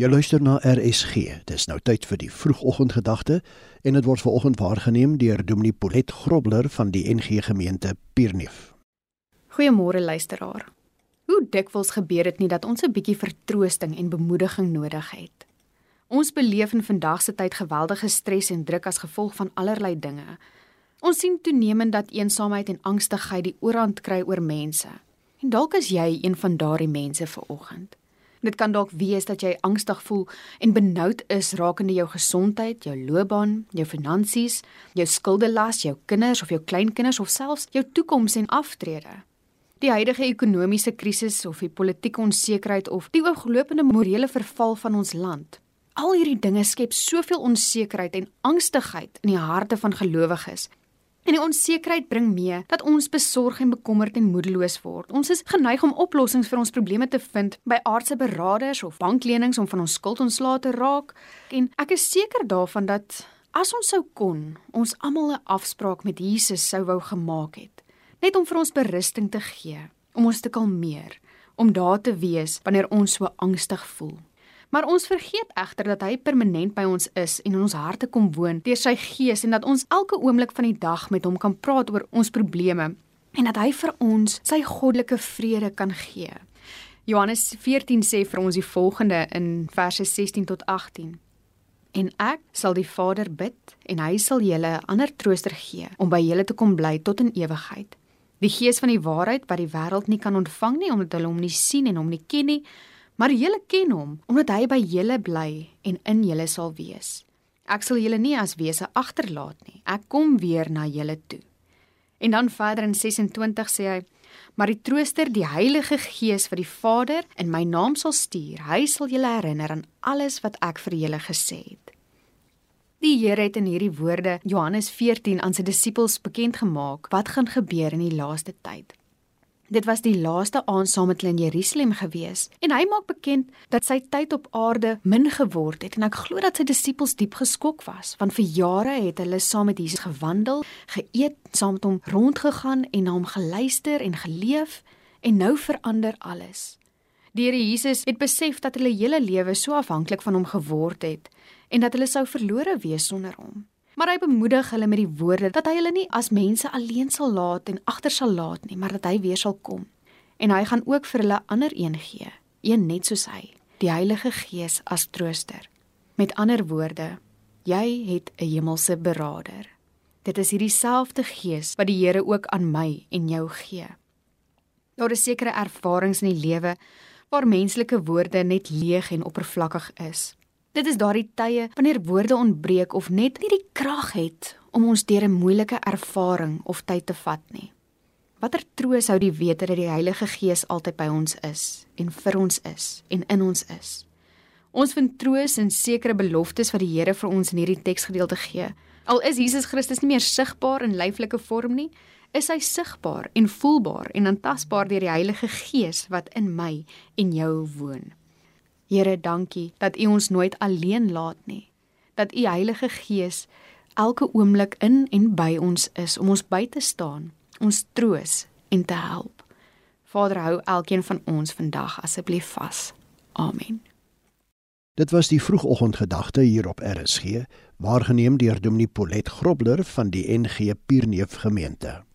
Jy luister na RSG. Dis nou tyd vir die vroegoggendgedagte en dit word vanoggend waargeneem deur Dominee Polet Grobler van die NG Gemeente Pierneef. Goeiemôre luisteraar. Hoe dikwels gebeur dit nie dat ons 'n bietjie vertroosting en bemoediging nodig het? Ons beleef in vandag se tyd geweldige stres en druk as gevolg van allerlei dinge. Ons sien toenemend dat eensaamheid en angstigheid die oorhand kry oor mense. En dalk is jy een van daardie mense vanoggend. Dit kan dalk wees dat jy angstig voel en benoud is rakende jou gesondheid, jou loopbaan, jou finansies, jou skuldelas, jou kinders of jou kleinkinders of selfs jou toekoms en aftrede. Die huidige ekonomiese krisis of die politieke onsekerheid of die ooglopende morele verval van ons land. Al hierdie dinge skep soveel onsekerheid en angstigheid in die harte van gelowiges En die onsekerheid bring mee dat ons besorg en bekommerd en moedeloos word. Ons is geneig om oplossings vir ons probleme te vind by aardse beraders of banklenings om van ons skuld ontslae te raak. En ek is seker daarvan dat as ons sou kon, ons almal 'n afspraak met Jesus sou wou gemaak het, net om vir ons berusting te gee, om ons te kalmeer, om daar te wees wanneer ons so angstig voel. Maar ons vergeet egter dat hy permanent by ons is en in ons harte kom woon deur sy gees en dat ons elke oomblik van die dag met hom kan praat oor ons probleme en dat hy vir ons sy goddelike vrede kan gee. Johannes 14 sê vir ons die volgende in verse 16 tot 18. En ek sal die Vader bid en hy sal julle 'n ander trooster gee om by julle te kom bly tot in ewigheid. Die Gees van die waarheid wat die wêreld nie kan ontvang nie omdat hulle hom nie sien en hom nie ken nie, maar julle ken hom omdat hy by julle bly en in julle sal wees. Ek sal julle nie as wese agterlaat nie. Ek kom weer na julle toe. En dan verder in 26 sê hy: Maar die Trooster, die Heilige Gees wat die Vader in my naam sal stuur, hy sal julle herinner aan alles wat ek vir julle gesê het. Die Here het in hierdie woorde Johannes 14 aan sy disippels bekend gemaak wat gaan gebeur in die laaste tyd. Dit was die laaste aand saam met hulle in Jerusalem gewees en hy maak bekend dat sy tyd op aarde min geword het en ek glo dat sy disippels diep geskok was want vir jare het hulle saam met Jesus gewandel, geëet, saam met hom rondgegaan en na hom geluister en geleef en nou verander alles. Die Here Jesus het besef dat hulle hele lewe so afhanklik van hom geword het en dat hulle sou verlore wees sonder hom. Maar hy bemoedig hulle met die woorde dat hy hulle nie as mense alleen sal laat en agter sal laat nie, maar dat hy weer sal kom. En hy gaan ook vir hulle ander een gee, een net soos hy, die Heilige Gees as trooster. Met ander woorde, jy het 'n hemelse beraader. Dit is hierdie selfde Gees wat die Here ook aan my en jou gee. Daar is sekere ervarings in die lewe waar menslike woorde net leeg en oppervlakkig is. Dit is daardie tye wanneer woorde ontbreek of net nie die krag het om ons deur 'n moeilike ervaring of tyd te vat nie. Watter troos hou die wete dat die Heilige Gees altyd by ons is en vir ons is en in ons is. Ons vind troos in sekere beloftes wat die Here vir ons in hierdie teksgedeelte gee. Al is Jesus Christus nie meer sigbaar in lyflike vorm nie, is hy sigbaar en voelbaar en aantasbaar deur die Heilige Gees wat in my en jou woon. Here, dankie dat U ons nooit alleen laat nie. Dat U Heilige Gees elke oomblik in en by ons is om ons by te staan, ons troos en te help. Vader, hou elkeen van ons vandag asseblief vas. Amen. Dit was die vroegoggendgedagte hier op RSG, waargeneem deur Dominee Polet Grobler van die NG Pierneef gemeente.